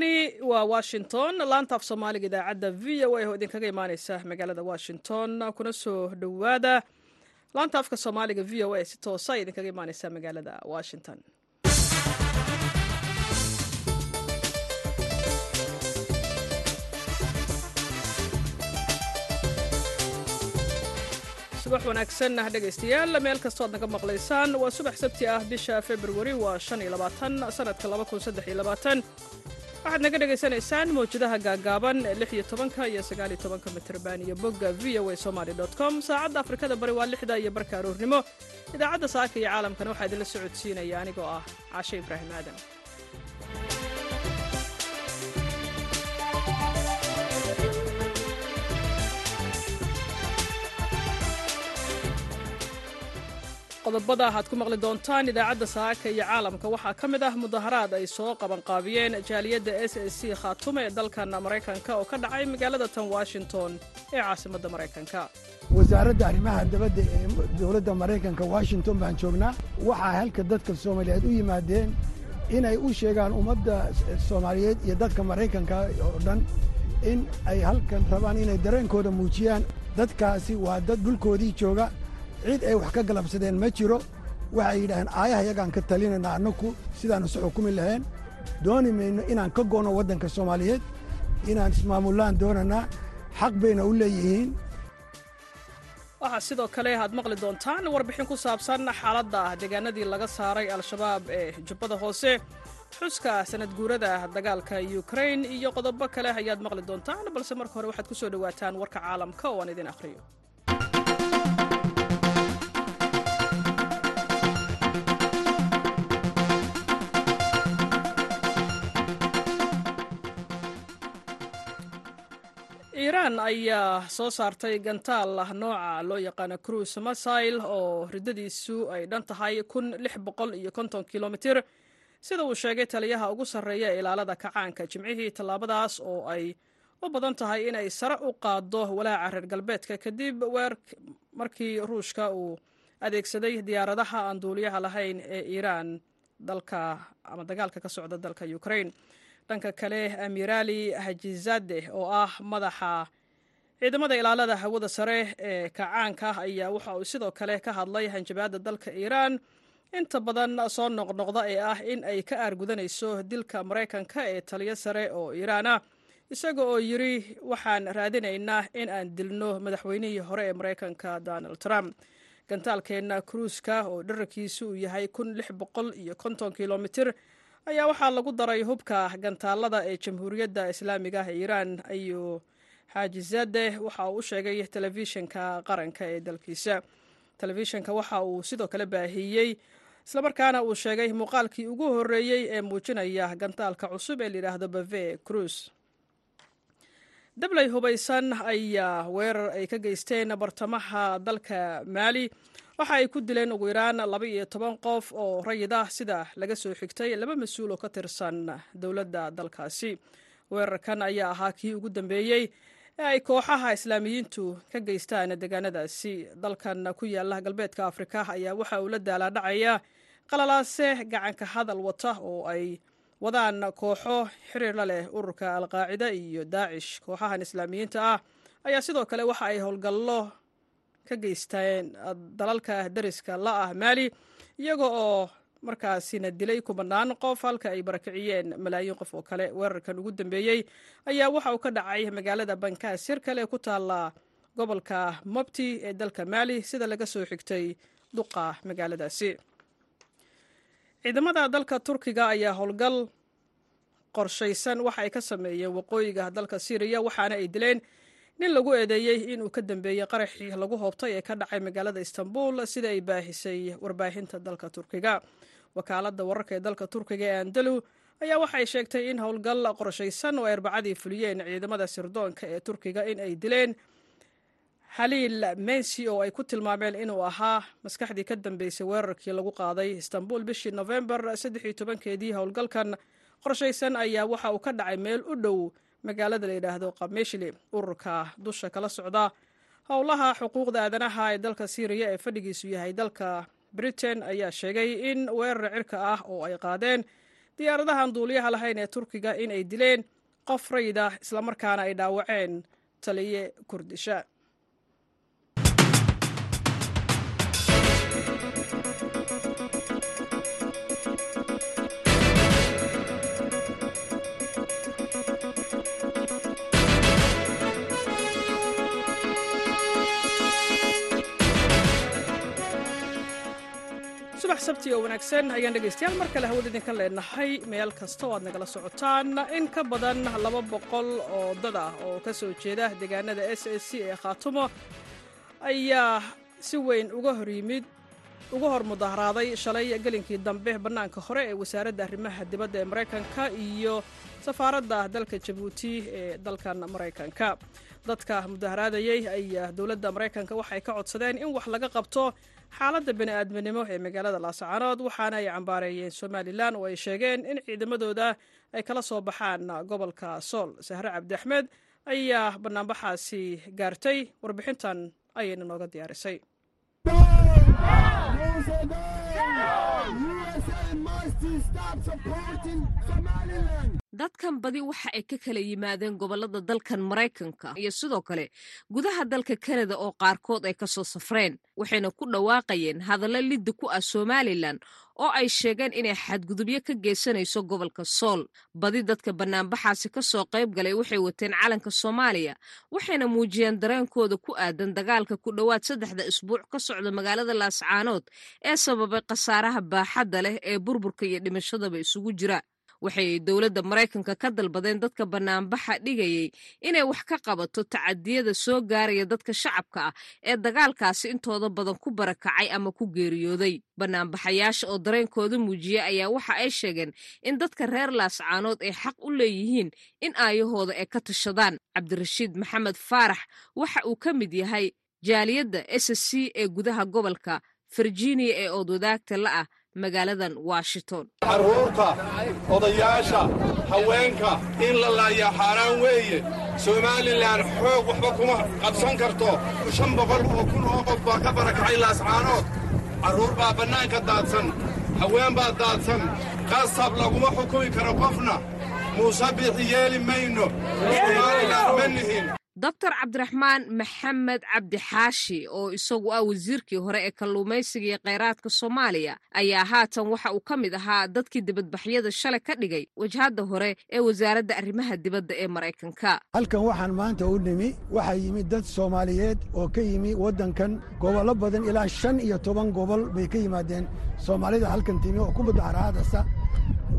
halkani waa washington. Laanta af soomaaliga idaacadda v o a oo idinkaga imaaneysa magaalada washington. Kuna soo dhowaada. Laanta afka soomaaliga v o a si toosa idinkaga imaaneysa magaalada washington. Subax wanaagsan ah dhegaystayaal meel kastood naga maqlaysaan waa subax sabti ah bisha februari waa sanadka waxaad naga dhegaysanaysaan mawjadaha gaagaaban ee tobanka iyo sagaaliyo tobanka mitrban iyo bogga v o a somaly com. Saacadda afrikada bari waa lixda iyo barka aroornimo idaacadda saaka iyo caalamkana waxaa idinla socodsiinaya anigoo ah caashe ibraahim aadan qodobada aad ku maqli doontaan idaacadda saaka iyo caalamka. Waxaa ka mid ah mudaharaad ay soo qabanqaabiyeen jaaliyadda s s c khaatume ee dalkan maraykanka oo ka dhacay magaalada tan washington ee caasimadda maraykanka. Wasaaradda arrimaha dabadda ee dowladda maraykanka washington baan joognaa. Waxaa halka dadka soomaaliyeed u yimaadeen inay u sheegaan ummadda soomaaliyeed iyo dadka maraykanka oo dhan in ay halkan rabaan inay dareenkooda muujiyaan. Dadkaasi waa dad dhulkoodii jooga cid ay wax ka galabsadeen ma jiro. Waxay yidhaaheen aayaha yagaan ka talinayna annaku sidaanu se xukumi lahayn. Dooni mayno inaan ka go'no waddanka soomaaliyeed. Inaan ismaamullaan doonanaa. Xaq bayna u leeyihiin. Waxaa sidoo kale aad maqli doontaan warbixin ku saabsan xaaladda deegaanadii laga saaray al-shabaab ee jubbada hoose. Xuska sanad guurada dagaalka yukrain iyo qodobo kale ayaad maqli doontaan balse marka hore waxaad ku soo dhowaataan warka caalamka oo aan idin akhriyo iiraan ayaa soo saartay gantaal nooca loo yaqaano cruise masail oo riddadiisu ay dhan tahay kun lix boqol iyo konton kilomitir. Sida uu sheegay taliyaha ugu sarreeya ee ilaalada kacaanka jimcihii tallaabadaas oo ay u badan tahay inay sare u qaaddo walaaca reer galbeedka. Kadib markii ruushka uu adeegsaday diyaaradaha aan duuliyaha lahayn ee iiraan dalka ama dagaalka ka socda dalka ukrain dhanka kale amirali hajizade oo ah madaxa ciidamada ilaalada hawada sare ee kacaanka ayaa waxa uu sidoo kale ka hadlay hanjabaadda dalka iiraan. Inta badan soo noqnoqda ee ah in ay ka aargudanayso dilka maraykanka ee taliyo sare oo iiraan ah. Isaga oo yidri waxaan raadinaynaa in aan dilno madaxweynihii hore ee maraykanka donald trump. Gantaalkeenna kruuska oo dherarkiisu uu yahay kun lix boqol iyo konton kilomitir ayaa waxaa lagu daray hubka gantaalada ee jamhuuriyadda islaamiga ah iiraan ayuu xaajizade waxa uu u sheegay telefishinka qaranka ee dalkiisa. Telefishinka waxa uu sidoo kale baahiyey islamarkaana uu sheegay muuqaalkii ugu horreeyey ee muujinaya gantaalka cusub ee layidhaahdo bave cruise dabley hubaysan ayaa weerar ay ka geysteen bartamaha dalka maali waxa ay ku dileen ugu yaraan laba iyo toban qof oo rayid ah sida laga soo xigtay laba mas'uul oo ka tirsan dowladda dalkaasi. Weerarkan ayaa ahaa kii ugu dambeeyey ee ay kooxaha islaamiyiintu ka geystaan deegaanadaasi. Dalkan ku yaalla galbeedka afrika ayaa waxa uu la daalaadhacaya qalalaase gacanka hadal wata oo ay wadaan kooxo xiriir la leh ururka alqaacida iyo daacish kooxahan islaamiyiinta ah ayaa sidoo kale waxa ay howlgallo ka geysteen dalalka dariska la ah maali iyaga oo markaasina dilay kubanaan qof halka ay barakiciyeen. Malaayiin qof oo kale weerarkan ugu dambeeyey ayaa waxa uu ka dhacay magaalada bankaasir kale ku taalla gobolka mobti ee dalka maali sida laga soo xigtay duqa magaaladaasi. Ciidamada dalka turkiga ayaa howlgal qorshaysan waxa ay ka sameeyeen waqooyiga dalka syriya waxaana ay dileen nin lagu eedeeyey inuu ka dambeeyey qaraxii lagu hoobtay ee ka dhacay magaalada istanbul sida ay baahisay warbaahinta dalka turkiga. Wakaaladda wararka ee dalka turkiga ee andalu ayaa waxay sheegtay in howlgal qorshaysan oo ay arbacadii fuliyeen ciidamada sirdoonka ee turkiga in ay dileen. Xaliil mensi oo ay ku tilmaameen inuu ahaa maskaxdii ka dambeysay weerarkii lagu qaaday istanbul bishii nofembar saddexiyo tobankeedii howlgalkan qorshaysan ayaa waxa uu ka dhacay meel u dhow magaalada la yidhaahdo kameshli ururka dusha kala socda. Howlaha xuquuqda aadanaha ee dalka syriya ee fadhigiisu yahay dalka britain ayaa sheegay in weerar cirka ah oo ay qaadeen diyaaradahan duuliyaha lahayn ee turkiga in ay dileen qof rayid ah islamarkaana ay dhaawaceen taliye kurdisha subax sabti oo wanaagsan ayaan dhegaystayaal mar kale hawada idinka leenahay meel kasta oo aad nagala socotaan in ka badan laba boqol oo dad ah oo ka soo jeeda deegaanada s a c ee khaatumo ayaa si weyn uga hor yimid uga hor mudaharaaday shalay gelinkii dambe bannaanka hore ee wasaaradda arrimaha dibadda ee maraykanka iyo safaaradda dalka jabuuti ee dalkan maraykanka. Dadka mudaharaadayey ayaa dowladda maraykanka waxay ka codsadeen in wax laga qabto xaaladda bani'aadminimo ee magaalada laascaanood waxaana ay cambaareeyeen somalilan oo ay sheegeen in ciidamadooda ay kala soo baxaan gobolka sool sahre cabdi axmed ayaa bannaanbaxaasi gaartay. Warbixintan ayayna nooga diyaarisay dadkan badi waxa ay ka kala yimaadeen gobollada dalkan maraykanka. Iyo sidoo kale gudaha dalka kanada oo qaarkood ay ka soo safreen waxayna ku dhawaaqayeen hadallo liddi ku ah somalilan oo ay sheegeen inay xadgudubyo ka geysanayso gobolka sool. Badi dadka bannaanbaxaasi ka soo qayb galay waxay wateen calanka soomaaliya waxayna muujiyeen dareenkooda ku aadan dagaalka ku dhowaad saddexda isbuuc ka socda magaalada laascaanood ee sababay khasaaraha baaxadda leh ee burburka iyo dhimashadaba isugu jira waxay dowladda maraykanka ka dalbadeen dadka bannaanbaxa dhigayay inay wax ka qabato tacadiyada soo gaaraya dadka shacabka ah ee dagaalkaasi intooda badan ku barakacay ama ku geeriyooday. Bannaanbaxayaasha oo dareenkooda muujiyey ayaa waxa ay sheegeen in dadka reer laascaanood ay xaq u leeyihiin in aayahooda ay ka tashadaan. Cabdirashiid maxamed faarax waxa uu ka mid yahay jaaliyadda s c ee gudaha gobolka virginia ee oodwadaagta la ah magaaladan washington. Carruurta odayaasha haweenka in la laayaa xaaraan weeye. Somalilan xoog waxba kuma qabsan karto. Shan boqol oo kun oo qof baa ka barakacay laascaanood carruur baa bannaanka daadsan haween baa daadsan. Qasab laguma xukumi karo qofna. Muuse biixi yeeli mayno. Somalilan ma nihin doctor cabdiraxmaan maxamed cabdi xaashi oo isagu ah wasiirkii hore ee kalluumaysiga iyo kheyraadka soomaaliya ayaa haatan waxa uu ka mid ahaa dadkii dibadbaxyada shalay ka dhigay wajhadda hore ee wasaaradda arrimaha dibadda ee maraykanka. Halkan waxaan maanta u nimi waxaa yimi dad soomaaliyeed oo ka yimi waddankan gobollo badan ilaa shan iyo toban gobol bay ka yimaadeen soomaalida halkan timi oo ku mudaharaadasa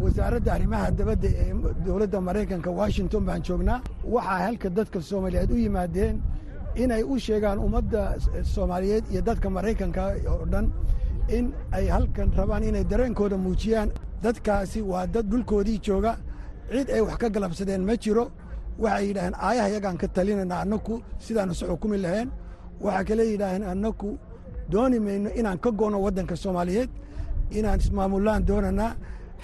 wasaaradda arrimaha dabadda ee dowladda maraykanka washington baan joognaa. Waxaa halka dadka soomaaliyeed u yimaadeen inay u sheegaan ummadda soomaaliyeed iyo dadka maraykanka oo dhan in ay halkan rabaan inay dareenkooda muujiyaan. Dadkaasi waa dad dhulkoodii jooga. Cid ay wax ka galabsadeen ma jiro. Waxay yidhaaheen aayaha yagaan ka talinayna annaku sidaanu se xukumi lahayn. Waxaa kale yidhaaheen annaku dooni mayno inaan ka goono waddanka soomaaliyeed inaan ismaamullaan doonanaa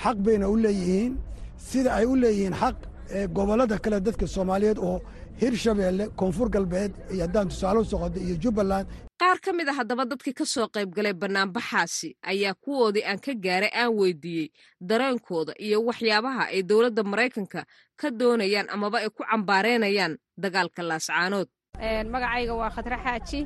xaq bayna u leeyihiin sida ay u leeyihiin xaq gobollada kale dadka soomaaliyeed oo hirshabeelle koonfur galbeed iyo haddaan tusaale u soqodo iyo jubbaland. Qaar ka mid a haddaba dadkii ka soo qayb galay bannaanbaxaasi ayaa kuwoodii aan ka gaaray aan weydiiyey dareenkooda iyo waxyaabaha ay dowladda maraykanka ka doonayaan amaba ay ku cambaaraynayaan dagaalka laascaanood magacayga waa khadre xaaji.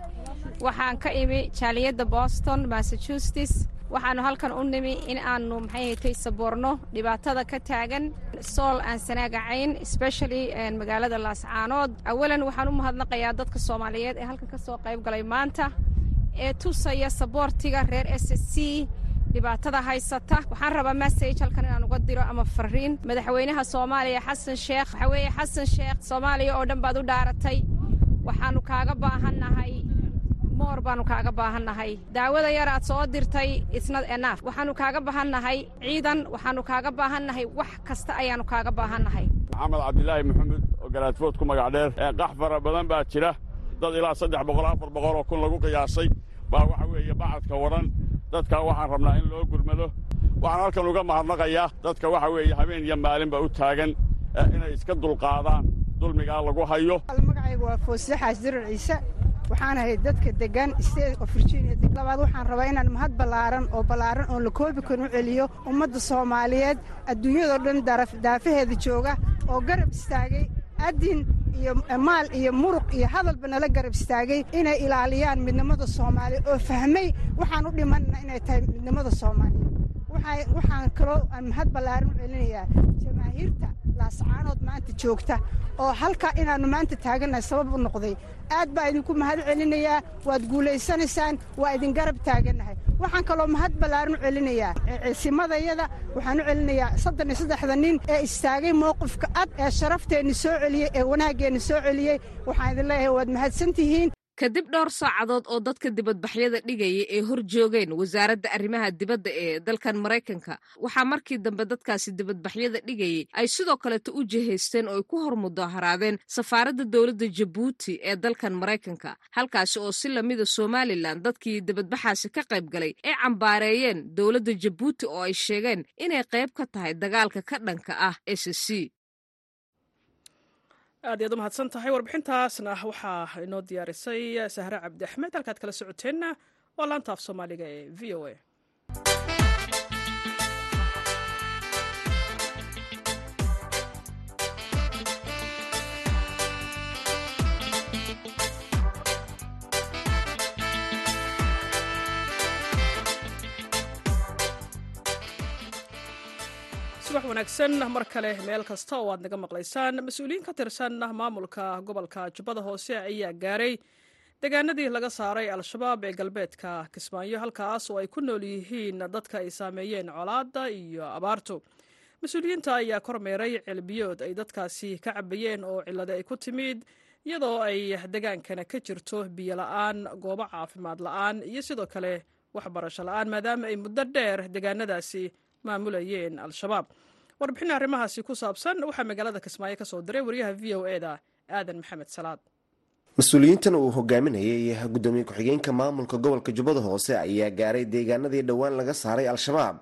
Waxaan ka imi jaaliyadda boston massachusetts waxaannu halkan u nimi in aannu maxayhatay saboorno dhibaatada ka taagan sool aan sanaagacayn especially magaalada laascaanood awalan waxaan u mahadnaqayaa dadka soomaaliyeed ee halkan ka soo qayb galay maanta ee tusaya saboortiga reer s c dhibaatada haysata. Waxaan rabaa message halkan inaan uga diro ama fariin madaxweynaha soomaaliya xasan sheekh waxaa weeye xasan sheekh soomaaliya oo dhan baad u dhaaratay. Waxaannu kaaga baahannahay moor baannu kaaga baahannahay. Daawada yar aad soo dirtay isnad enaaf waxaannu kaaga baahannahay ciidan waxaannu kaaga baahannahay wax kasta ayaannu kaaga baahannahay. Maxamed cabdilaahi maxamed oo garaadfood ku magac dheer. Ee qax fara badan baa jira. Dad ilaa saddex boqol afar boqol oo kun lagu qiyaasay baa waxa weeye bacadka wadhan dadkaa waxaan rabnaa in loo gurmado. Waxaan halkan uga mahadnaqayaa dadka waxa weeye habeen iyo maalinba u taagan inay iska dulqaadaan dulmigaa lagu hayo. Magacayga waa foosle xaasdirar ciise waxaan ahay dadka degan state of virginia labaad waxaan rabaa inaan mahad ballaaran oo ballaaran oon la koobi karin u celiyo ummadda soomaaliyeed adduunyadoo dhan daafaheeda jooga oo garab istaagay adin iyo maal iyo muruq iyo hadalba nala garab istaagay inay ilaaliyaan midnimada soomaaliya oo fahmay waxaan u dhimanna inay tahay midnimada soomaaliya waxaan kaloo aan mahad ballaaran u celinayaa jamaahiirta laascaanood maanta joogta oo halkaa inaannu maanta taagannahay sabab u noqday. Aad baa idinku mahad celinayaa waad guulaysanaysaan waa idin garab taagannahay waxaan kaloo mahad ballaaran u celinayaa ciisimadayada waxaan u celinayaa soddon iyo saddexda nin ee istaagay mowqifka ad ee sharafteenni soo celiyey ee wanaaggeenni soo celiyey waxaan idin leeyahay waad mahadsan tihiin kadib dhowr saacadood oo dadka dibadbaxyada dhigaya ee hor joogeen wasaaradda arrimaha dibadda ee dalkan maraykanka waxaa markii dambe dadkaasi dibadbaxyada dhigayay ay sidoo kaleto u jihaysteen oo ay ku hor mudaharaadeen safaaradda dowladda jabuuti ee dalkan maraykanka halkaasi oo si lamida somalilan dadkii dibadbaxaasi ka qayb galay ay cambaareeyeen dowladda jabuuti oo ay sheegeen inay qayb ka tahay dagaalka ka dhanka ah s c aad iyaad u mahadsan tahay warbixintaasna waxaa inoo diyaarisay sahre cabdi axmed halkaad kala socoteenna waa laanta af soomaaliga ee v o a wanaagsan. Mar kale meel kasta oo aad naga maqlaysaan mas'uuliyiin ka tirsan maamulka gobolka jubbada hoose ayaa gaaray. Deegaanadii laga saaray al-shabaab ee galbeedka kismaayo halkaas oo ay ku nool yihiin dadka ay saameeyeen colaadda iyo abaartu. Mas'uuliyiinta ayaa kormeeray ceelbiyood ay dadkaasi ka cabayeen oo cillada ay ku timid iyadoo ay degaankana ka jirto biyo la'aan goobo caafimaad la'aan iyo sidoo kale waxbarasho la'aan maadaama ay muddo dheer deegaanadaasi maamulayeen al-shabaab warbixin arrimahaasi ku saabsan waxaa magaalada kismaayo ka diray wariyaha v o e da aadan maxamed salaad. Mas'uuliyiintan uu hogaaminayay gudoomiye ku-xigeenka maamulka gobolka jubbada hoose ayaa gaaray deegaanadii dhowaan laga saaray al-shabaab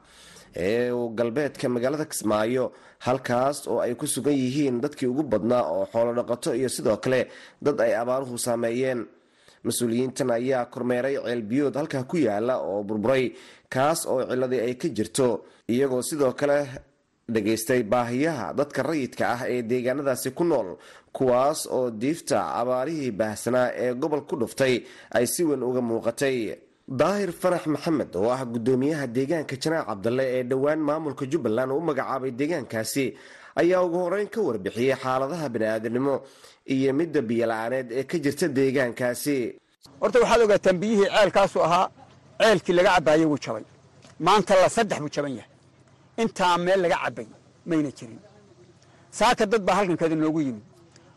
ee galbeedka magaalada kismaayo halkaas oo ay ku sugan yihiin dadkii ugu badnaa oo xoolo dhaqato iyo sidoo kale dad ay abaaruhu saameeyeen. Mas'uuliyiintan ayaa kormeeray ceelbiyood halkaa ku yaalla oo burburay kaas oo ciladii ay ka jirto iyagoo sidoo kale dhageystay baahiyaha dadka rayidka ah ee deegaanadaasi ku nool kuwaas oo diifta abaarihii baahsanaa ee gobol ku dhuftay ay si weyn uga muuqatay. Daahir farax maxamed oo ah gudoomiyaha deegaanka janaac cabdalle ee dhowaan maamulka jubbaland uu magacaabay deegaankaasi ayaa ugu horeyn ka warbixiyey xaaladaha bani-aadamnimo iyo midda biyola-aaneed ee ka jirta deegaankaasi. Horta waxaad ogaataan biyihii ceelkaasu ahaa ceelkii laga cabbaayey wuu jabay. Maanta la saddex buu jaban yahay intaa meel laga cabbay mayna jirin. Saaka dad baa halkan kada noogu yimid.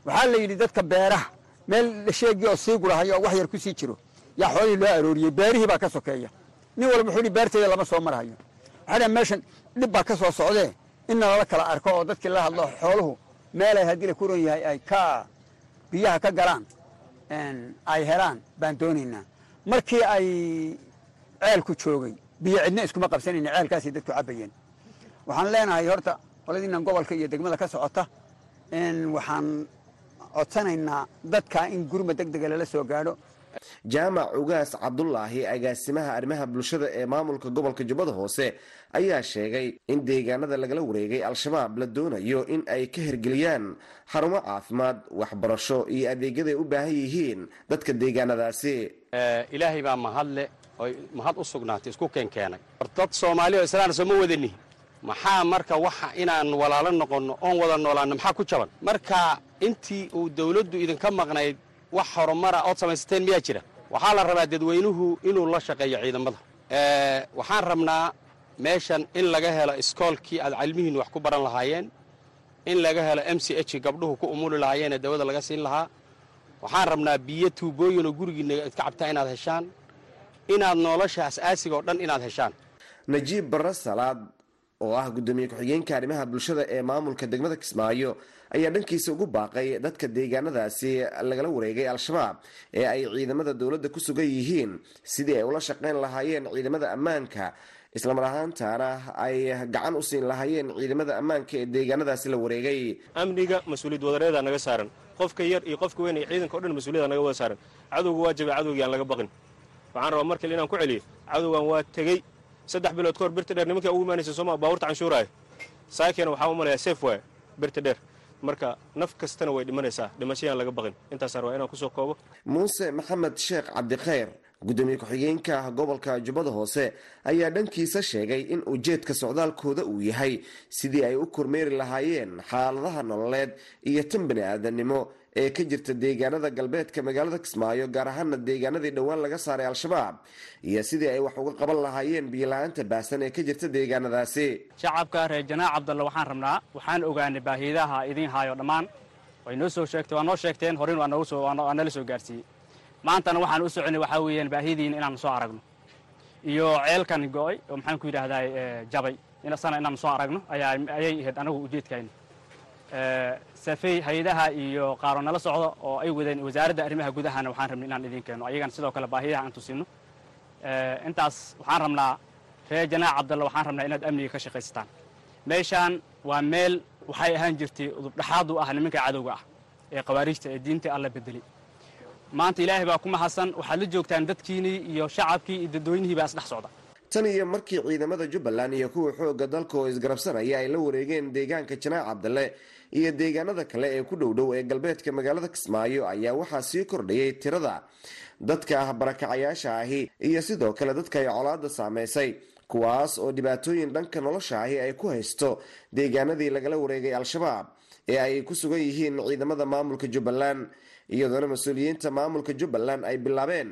Waxaa la yidhi dadka beeraha meel sheegii oo sii gurahayo oo wax yar ku jiro yaa xoolihii loo arooriyey beerihii baa ka sokeeya. Nin walba wuxuu yidhi beertayda lama soo marahayo waxaa dhaha meeshan dhib baa ka soo socdee. In nalala kala arko oo dadkii la hadlo xooluhu meelay haddii la ku ron yahay ay ka biyaha ka galaan ay helaan baan doonaynaa. Markii ay ceelku joogay biyo cidna iskuma qabsanayna ceelkaasay dadku cabbayeen waxaan leenahay horta qoladiinan gobolka iyo degmada ka socota waxaan codsanaynaa dadka in gurma deg dega lala soo gaadho. Jaamac ugaas cabdulaahi agaasimaha arrimaha bulshada ee maamulka gobolka jubbada hoose ayaa sheegay in deegaanada lagala wareegay al-shabaab la doonayo in ay ka hirgeliyaan xarumo caafimaad waxbarasho iyo adeegyaday u baahan yihiin dadka deegaanadaasi. Ilaahay baa mahadle oy mahad u sugnaatay isku keenkeenay. Dad soomaali oo islaan soo ma wadani maxaa marka waxa inaan walaalo noqonno oon wada noolaanno maxaa ku jaban? Marka intii uu dawladdu idinka maqnayd wax horumara ood samaysateen miyaa jira? Waxaa la rabaa dadweynuhu inuu la shaqeeyo ciidamada. Waxaan rabnaa meeshan in laga helo iskoolkii aad cilmihiin wax ku baran lahaayeen in laga helo m c h gabdhuhu ku umuli lahaayeenee dawada laga siin lahaa. Waxaan rabnaa biyo tuubooyinoo gurigiinna idka cabtaa inaad heshaan inaad nolosha as-aasiga oo dhan inaad heshaan. Najiib barre salaad oo ah gudoomiye ku-xigeenka arrimaha bulshada ee maamulka degmada kismaayo ayaa dhankiisa ugu baaqay dadka deegaanadaasi lagala wareegay al-shabaab ee ay ciidamada dowladda ku sugan yihiin sidii ay ula shaqayn lahaayeen ciidamada ammaanka. Islamar ahaantaana ay gacan u siin lahaayeen ciidamada ammaanka ee deegaanadaasi la wareegay. Amniga mas'uuliyad wadareeda naga saaran. Qofka yar iyo qofka weyn iyo ciidanka o dhan mas'uuliyada naga wada saaran. Cadowga waa jabay cadowgii aan laga baqin. Waxaan rabaa mar kale inaan ku celiyo cadowgan waa tegey saddex bilood ka hor birta dheer nimankii ugu imaanaysa sooma baabuurta canshuuraayo. Saakeena waxaa u malayaa seef birta dheer. Marka naf kastana way dhimanaysaa dhimashayaan laga baqin. Intaasaan rabaa inaan ku soo koobo. Muuse maxamed sheekh cabdikhayr gudoomiye ku-xigeenka gobolka jubbada hoose ayaa dhankiisa sheegay in ujeedka socdaalkooda uu yahay sidii ay u kormeeri lahaayeen xaaladaha nololeed iyo tan bani aadamnimo ee ka jirta deegaanada galbeedka magaalada kismaayo gaar ahaana deegaanadii dhowaan laga saaray al-shabaab iyo sidii ay wax uga qaban lahaayeen biyola-aanta baahsan ee ka jirta deegaanadaasi. Shacabka reer janaac cabdalle waxaan rabnaa waxaan ogaanay baahiidaha idiin haayo dhammaan. Way noo soo sheegtay waa noo sheegteen horin waa nala soo gaarsiiyey. Maantana waxaan u soconay waxaa weeyaan baahidiin inaan soo aragno. Iyo ceelkan go'ay oo maxaan ku yidhaahdaa jabay inasana inaan soo aragno ayay ahayd anagu ujeedkayna safey hay'adaha iyo qaaro nala socda oo ay wadeen wasaaradda arrimaha gudahana waxaan rabnay inaan idiin keeno. Ayagana sidoo kale baahiyaha aan tusino. Intaas waxaan rabnaa reer janaac cabdalle waxaan rabnaa inaad amniga ka shaqaysataan meeshaan waa meel waxay ahaan jirtay udubdhaxaad u ah nimanka cadowga ah ee khawaariijta ee diinta alla bedelay maanta ilaahay baa ku mahadsan waxaad la joogtaan dadkiinnii iyo shacabkii iyo dadweynihi baa isdhex socda. Tan iyo markii ciidamada jubbaland iyo kuwa xooga dalka oo isgarabsanaya ay la wareegeen deegaanka janaac cabdalle iyo deegaanada kale ee ku dhowdhow ee galbeedka magaalada kismaayo ayaa waxaa sii kordhayay tirada. Dadka ah barakacayaasha ahi iyo sidoo kale dadka ay colaada saameysay kuwaas oo dhibaatooyin dhanka nolosha ahi ay ku haysto deegaanadii lagala wareegay al-shabaab ee ay ku sugan yihiin ciidamada maamulka jubbaland iyadoona mas'uuliyiinta maamulka jubbaland ay bilaabeen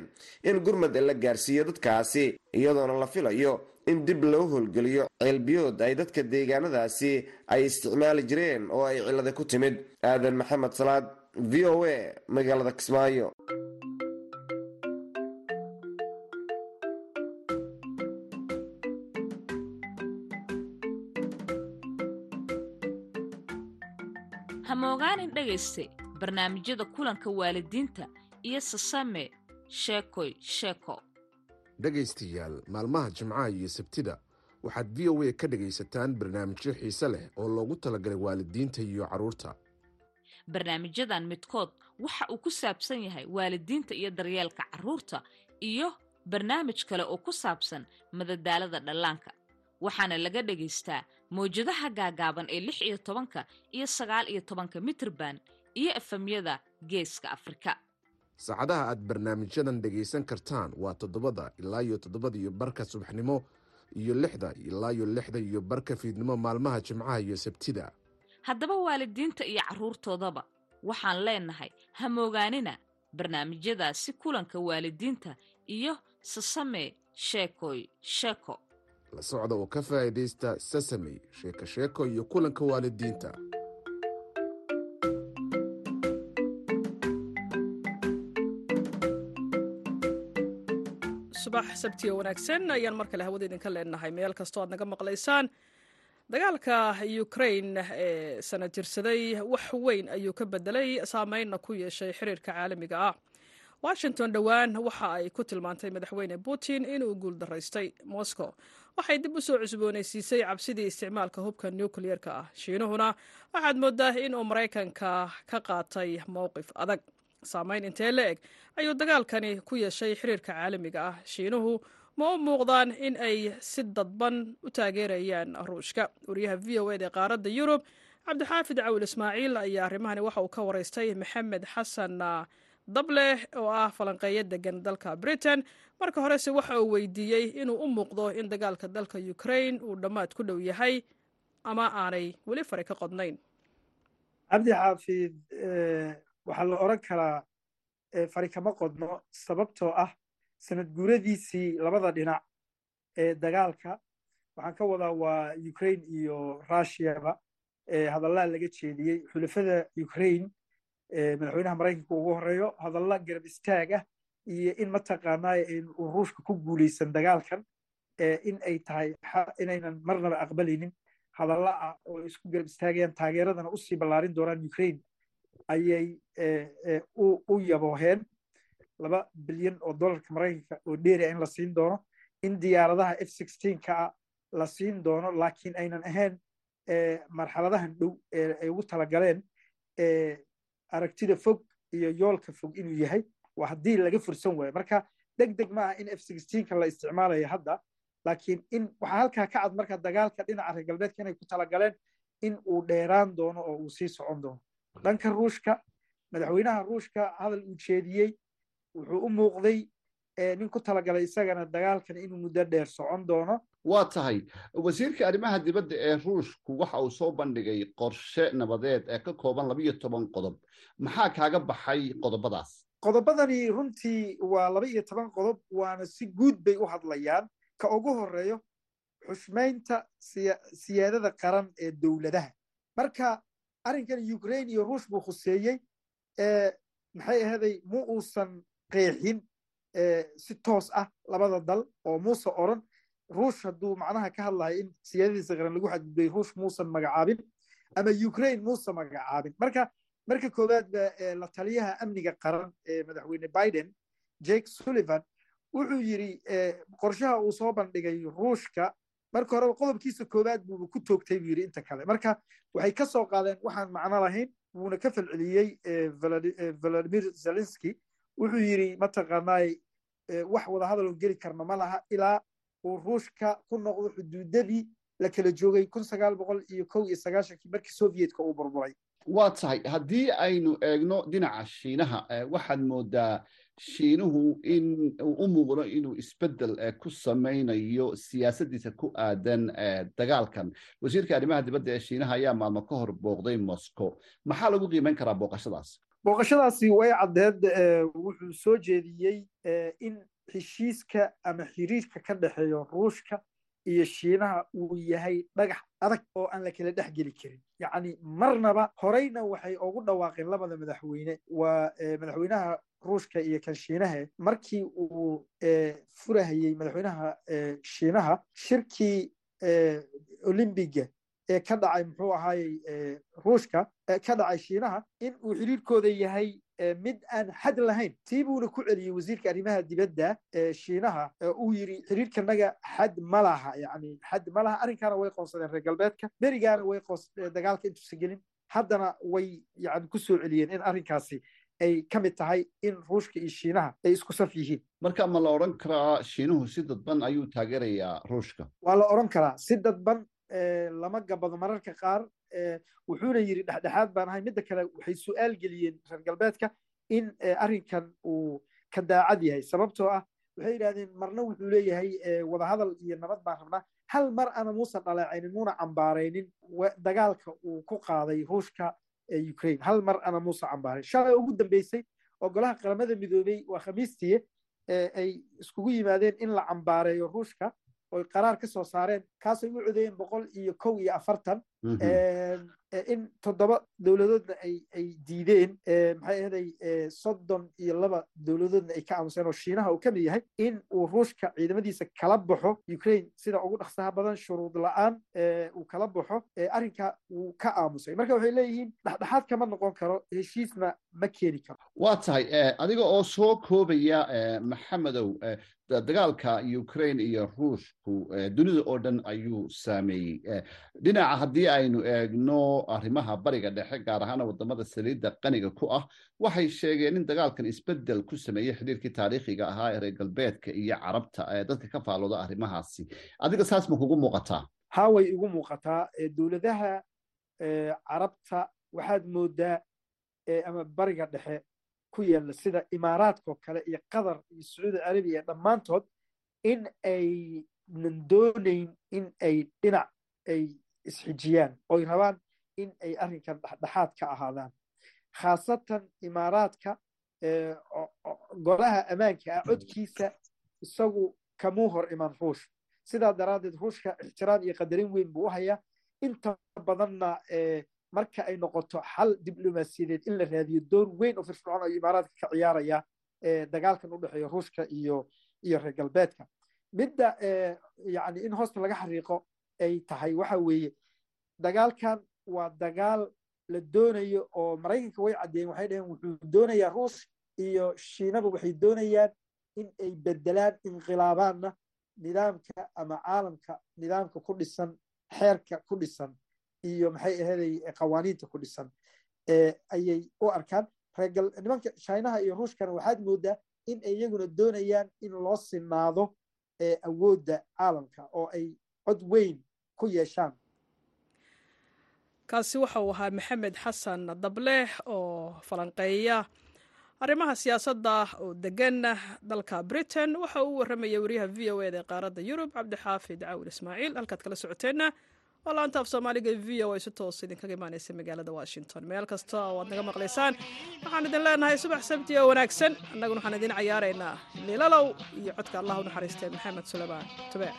in gurmad la gaarsiiyo dadkaasi iyadoona la filayo in dib loo howlgeliyo ceelbiyood ay dadka deegaanadaasi ay isticmaali jireen oo ay cilada ku timid. Aadan maxamed salaad v o a magaalada kismaayo. Hamoogaanin dhegayste barnaamijyada kulanka waalidiinta iyo sasame sheekoy sheeko dhegaystayaal maalmaha jimcaha iyo sabtida waxaad v o a ka dhegaysataan barnaamijyo xiise leh oo loogu talagalay waalidiinta iyo carruurta barnaamijyadan midkood waxa uu ku saabsan yahay waalidiinta iyo daryeelka carruurta iyo barnaamij kale oo ku saabsan madadaalada dhallaanka. Waxaana laga dhagaystaa mawjadaha gaagaaban ee lix iyo tobanka iyo sagaal iyo tobanka mitrban iyo efamyada geeska afrika. Saacadaha aad barnaamijyadan dhegaysan kartaan waa toddobada ilaa iyo toddobada iyo barka subaxnimo iyo lixda ilaa iyo lixda iyo barka fiidnimo maalmaha jimcaha iyo sabtida. Haddaba waalidiinta iyo carruurtoodaba waxaan leenahay hamoogaanina barnaamijyadaasi kulanka waalidiinta iyo sasame sheekoy sheeko la socda oo ka faa'iidaysta sasamey sheeko sheeko iyo kulanka waalidiinta subax sabtiyo wanaagsan ayaan mar kale hawada idinka leenahay. Meel kastoo aad naga maqlaysaan dagaalka ukrain ee sana jirsaday wax weyn ayuu ka bedelay saameynna ku yeeshay xiriirka caalamiga ah. Washington dhowaan waxa ay ku tilmaantay madaxweyne putin inuu guuldaraystay moscow. Waxay dib u soo cusboonaysiisay cabsidii isticmaalka hubka nukliyeerka ah. Shiinuhuna waxaad moodaa inuu maraykanka ka qaatay mowqif adag saameyn intee la eg ayuu dagaalkani ku yeeshay xiriirka caalamiga ah. Shiinuhu ma u muuqdaan in ay si dadban u taageerayaan ruushka. Wariyaha v o ed ee qaaradda yurub cabdixaafid cawil ismaaciil ayaa arrimahani waxa uu ka waraystay maxamed xasan dable oo ah falanqeeyo degan dalka britain. Marka horese waxa uu weydiiyey inuu u muuqdo in dagaalka dalka ukrain uu dhammaad ku dhow yahay ama aanay weli fari ka qodnayn. Cabdi xaafid waxaa la odran karaa fari kama qodno sababtoo ah sanad guuradiisii labada dhinac ee dagaalka waxaan ka wadaa waa ukrain iyo rushiyaba hadallaa laga jeediyey. Xulafada ukrain madaxweynaha maraykanka ugu horeeyo hadalla garab istaag ah iyo in mataqaanaa uu ruushka ku guulaysan dagaalkan in ay tahay inaynan marnaba aqbalaynin. Hadalla ah oo isku garab istaagayaan taageeradana u sii ballaarin doonaan ukrain ayay u yabooheen laba bilyan oo dollarka maraykanka oo dheeria in la siin doono. In diyaaradaha f ka la siin doono laakiin aynan ahayn marxaladahan dhow ee ay ugu talagaleen aragtida fog iyo yoolka fog inuu yahay. Waa haddii laga fursan waayo. Marka deg deg ma aha in f sixteenka la isticmaalayo hadda laakiin in waxaa halkaa ka cad marka dagaalka dhinaca reer galbeedka inay ku talagaleen in uu dheeraan doono oo uu sii socon doono dhanka ruushka madaxweynaha ruushka hadal uu jeediyey wuxuu u muuqday nin ku talagalay isagana dagaalkan inuu muddo dheer socon doono. Waa tahay. Wasiirka arrimaha dibadda ee ruushku waxa uu soo bandhigay qorshe nabadeed ee ka kooban labiyo toban qodob. Maxaa kaaga baxay qodobadaas? Qodobadani runtii waa laba iyo toban qodob waana si guud bay u hadlayaan. Ka ugu horeeyo xushmaynta siyaadada qaran ee dowladaha. Marka arrinkan ukraine iyo ruush buu khuseeyey maxay ahaday mu uusan qeexin si toos ah labada dal oo muuse oran. Ruush hadduu macnaha ka hadlayo in siyaadadiisa qaran lagu xadgudbay ruush muusan magacaabin ama ukraine muusan magacaabin. Marka marka koowaad ba la taliyaha amniga qaran ee madaxweyne biden jake sullivan wuxuu yidhi qorshaha uu soo bandhigay ruushka marka horeba qodobkiisa koowaad buuba ku toogtay buu yidhi inta kale. Marka waxay ka soo qaadeen waxaan macno lahayn wuuna ka falceliyey valadimir zelenski wuxuu yidhi mataqaanaay wax wada hadal oo geli karna ma laha ilaa uu ruushka ku noqdo xuduudadii la kala joogay kun sagaal boqol iyo kow iyo sagaashankii markii sovietka uu burburay. Waa tahay haddii aynu eegno dhinaca shiinaha waxaad moodaa shiinuhu in u muuqdo inuu isbeddel ku samaynayo siyaasaddiisa ku aadan dagaalkan. Wasiirka arrimaha dibadda ee shiinaha ayaa maalmo ka hor booqday moscow. Maxaa lagu qiimeyn karaa booqashadaas? Booqashadaasi way caddeed wuxuu soo jeediyey in heshiiska ama xiriirka ka dhexeeyo ruushka iyo shiinaha uu yahay dhagax adag oo aan la kala dhex geli karin. Yacni marnaba horeyna waxay ugu dhawaaqeen labada madaxweyne. Waa madaxweynaha ruushka iyo kan shiinaha. Markii uu furahayey madaxweynaha shiinaha shirkii olymbiga ee ka dhacay muxuu ahaayey ruushka ka dhacay shiinaha in uu xiriirkooda yahay mid aan xad lahayn tii buuna ku celiyey wasiirka arrimaha dibadda ee shiinaha uu yidhi xiriirkanaga xad ma laha. Yani xad ma laha arrinkaana way qoonsadeen reer galbeedka berigaana way dagaalka intuusan gelin. Haddana way yani ku soo celiyeen in arrinkaasi ay ka mid tahay in ruushka iyo shiinaha ay isku saf yihiin. Marka ma la odhan karaa shiinuhu si dadban ayuu taageerayaa ruushka? Waa la odhan karaa si dadban lama gabado mararka qaar wuxuuna yidhi dhexdhexaad baan ahay midda kale waxay su'aal geliyeen reer galbeedka in arrinkan uu ka daacad yahay. Sababtoo ah waxay yidhahdeen marna wuxuu leeyahay wadahadal iyo nabad baan rabnaa. Hal mar ana muusan dhaleecaynin muuna cambaaraynin dagaalka uu ku qaaday ruushka ukraine. Hal mar ana muusan cambaarayn shalay ugu dambeysay oo golaha qaramada midoobey waa khamiistiye ay iskugu yimaadeen in la cambaareeyo ruushka oy qaraar ka soo saareen kaasay u codeeyeen boqol iyo kow iyo afartan in toddoba dowladoodna ay diideen maxay ahaday soddon iyo laba dowladoodna ay ka aamuseen oo shiinaha uu ka mid yahay in uu ruushka ciidamadiisa kala baxo ukraine sida ugu dhaqsaha badan shuruud la'aan uu kala baxo arrinka wuu ka aamusay. Marka waxay leeyihiin dhexdhexaad kama noqon karo heshiisna ma keeni karo. Waa tahay adiga oo soo koobaya maxamedow dagaalka ukraine iyo ruushku dunida oo dhan ayuu saameeyey. Dhinaca haddii aynu eegno arrimaha bariga dhexe gaar ahaana waddamada saliidda qaniga ku ah waxay sheegeen in dagaalkan isbeddel ku sameeyey xiriirkii taariikhiga ahaa ee reer galbeedka iyo carabta ee dadka ka faalooda arrimahaasi. Adiga saas ma kugu muuqataa? Ha way igu muuqataa. Dowladaha carabta waxaad moodaa ama bariga dhexe ku yaalla sida imaaraadkao kale iyo qatar iyo sacuudi carabiya dhammaantood in aynan doonayn in ay dhinac ay isxijiyaan oy rabaan in ay arrinkan dhexdhexaad ka ahaadaan. Khaasatan imaaraadka golaha ammaanka ah codkiisa isagu kamuu hor iman ruush. Sidaa daraaddeed ruushka ixtiraam iyo qadarin weyn buu u hayaa. Inta badanna marka ay noqoto xal diblomaasiyadeed in la raadiyo door weyn oo firfircoon ayuu imaaraadka ka ciyaaraya dagaalkan u ruushka iyo iyo reer galbeedka. Midda yani in hoosta laga xariiqo ay tahay waxa weeye dagaalkan waa dagaal la doonayo oo maraykanka way caddeeyeen waxay dhaheen wuxuu doonayaa ruush iyo shiinaba waxay doonayaan in ay bedelaan inqilaabaanna nidaamka ama caalamka nidaamka ku dhisan xeerka ku dhisan iyo maxay ahaday qawaaniinta ku dhisan ayay u arkaan. Nimanka chinaha iyo ruushkana waxaad moodaa in ay iyaguna doonayaan in loo sinaado awoodda caalamka oo ay cod weyn ku yeeshaan. Kaasi waxa uu ahaa maxamed xasan dable oo falanqeeya arrimaha siyaasadda oo degan dalka britain. Waxa uu warramaya wariyaha v o eda ee qaaradda yurub cabdixaafid caawil ismaaciil. Halkaad kala socoteenna laanta af soomaaliga v o ay si toos idinkaga imaanaysa magaalada washington. Meel kasta oo aad naga maqlaysaan waxaan idin leenahay subax sabti oo wanaagsan. Annaguna waxaan idin cayaaraynaa liilalow iyo codka allah u naxariistee maxamed suleymaan tube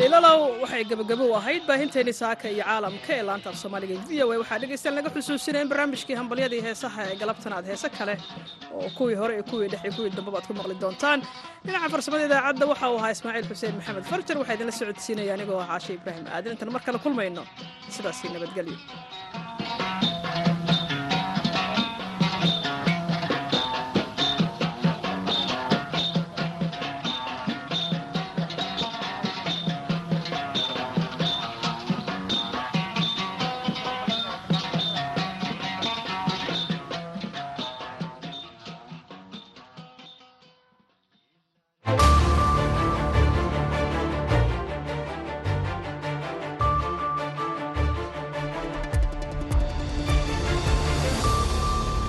liilalow waxay gebagabo u ahayd baahinteennii saaka iyo caalamka ee laanta af soomaaliga v o a. Waxaa dhegaystayaal naga xusuusinaya in barnaamijkii hambalyadii heesaha ee galabtan aad heese kale oo kuwii hore iyo kuwii dhex iyo kuwii dambaba aad ku maqli doontaan. Dhinaca farsamada idaacadda waxa uu ahaa ismaaciil xuseen maxamed farjar waxaa idinla socodsiinaya anigoo ah caashe ibraahim aadan intaan mar kale kulmayno sidaasii nabadgelyo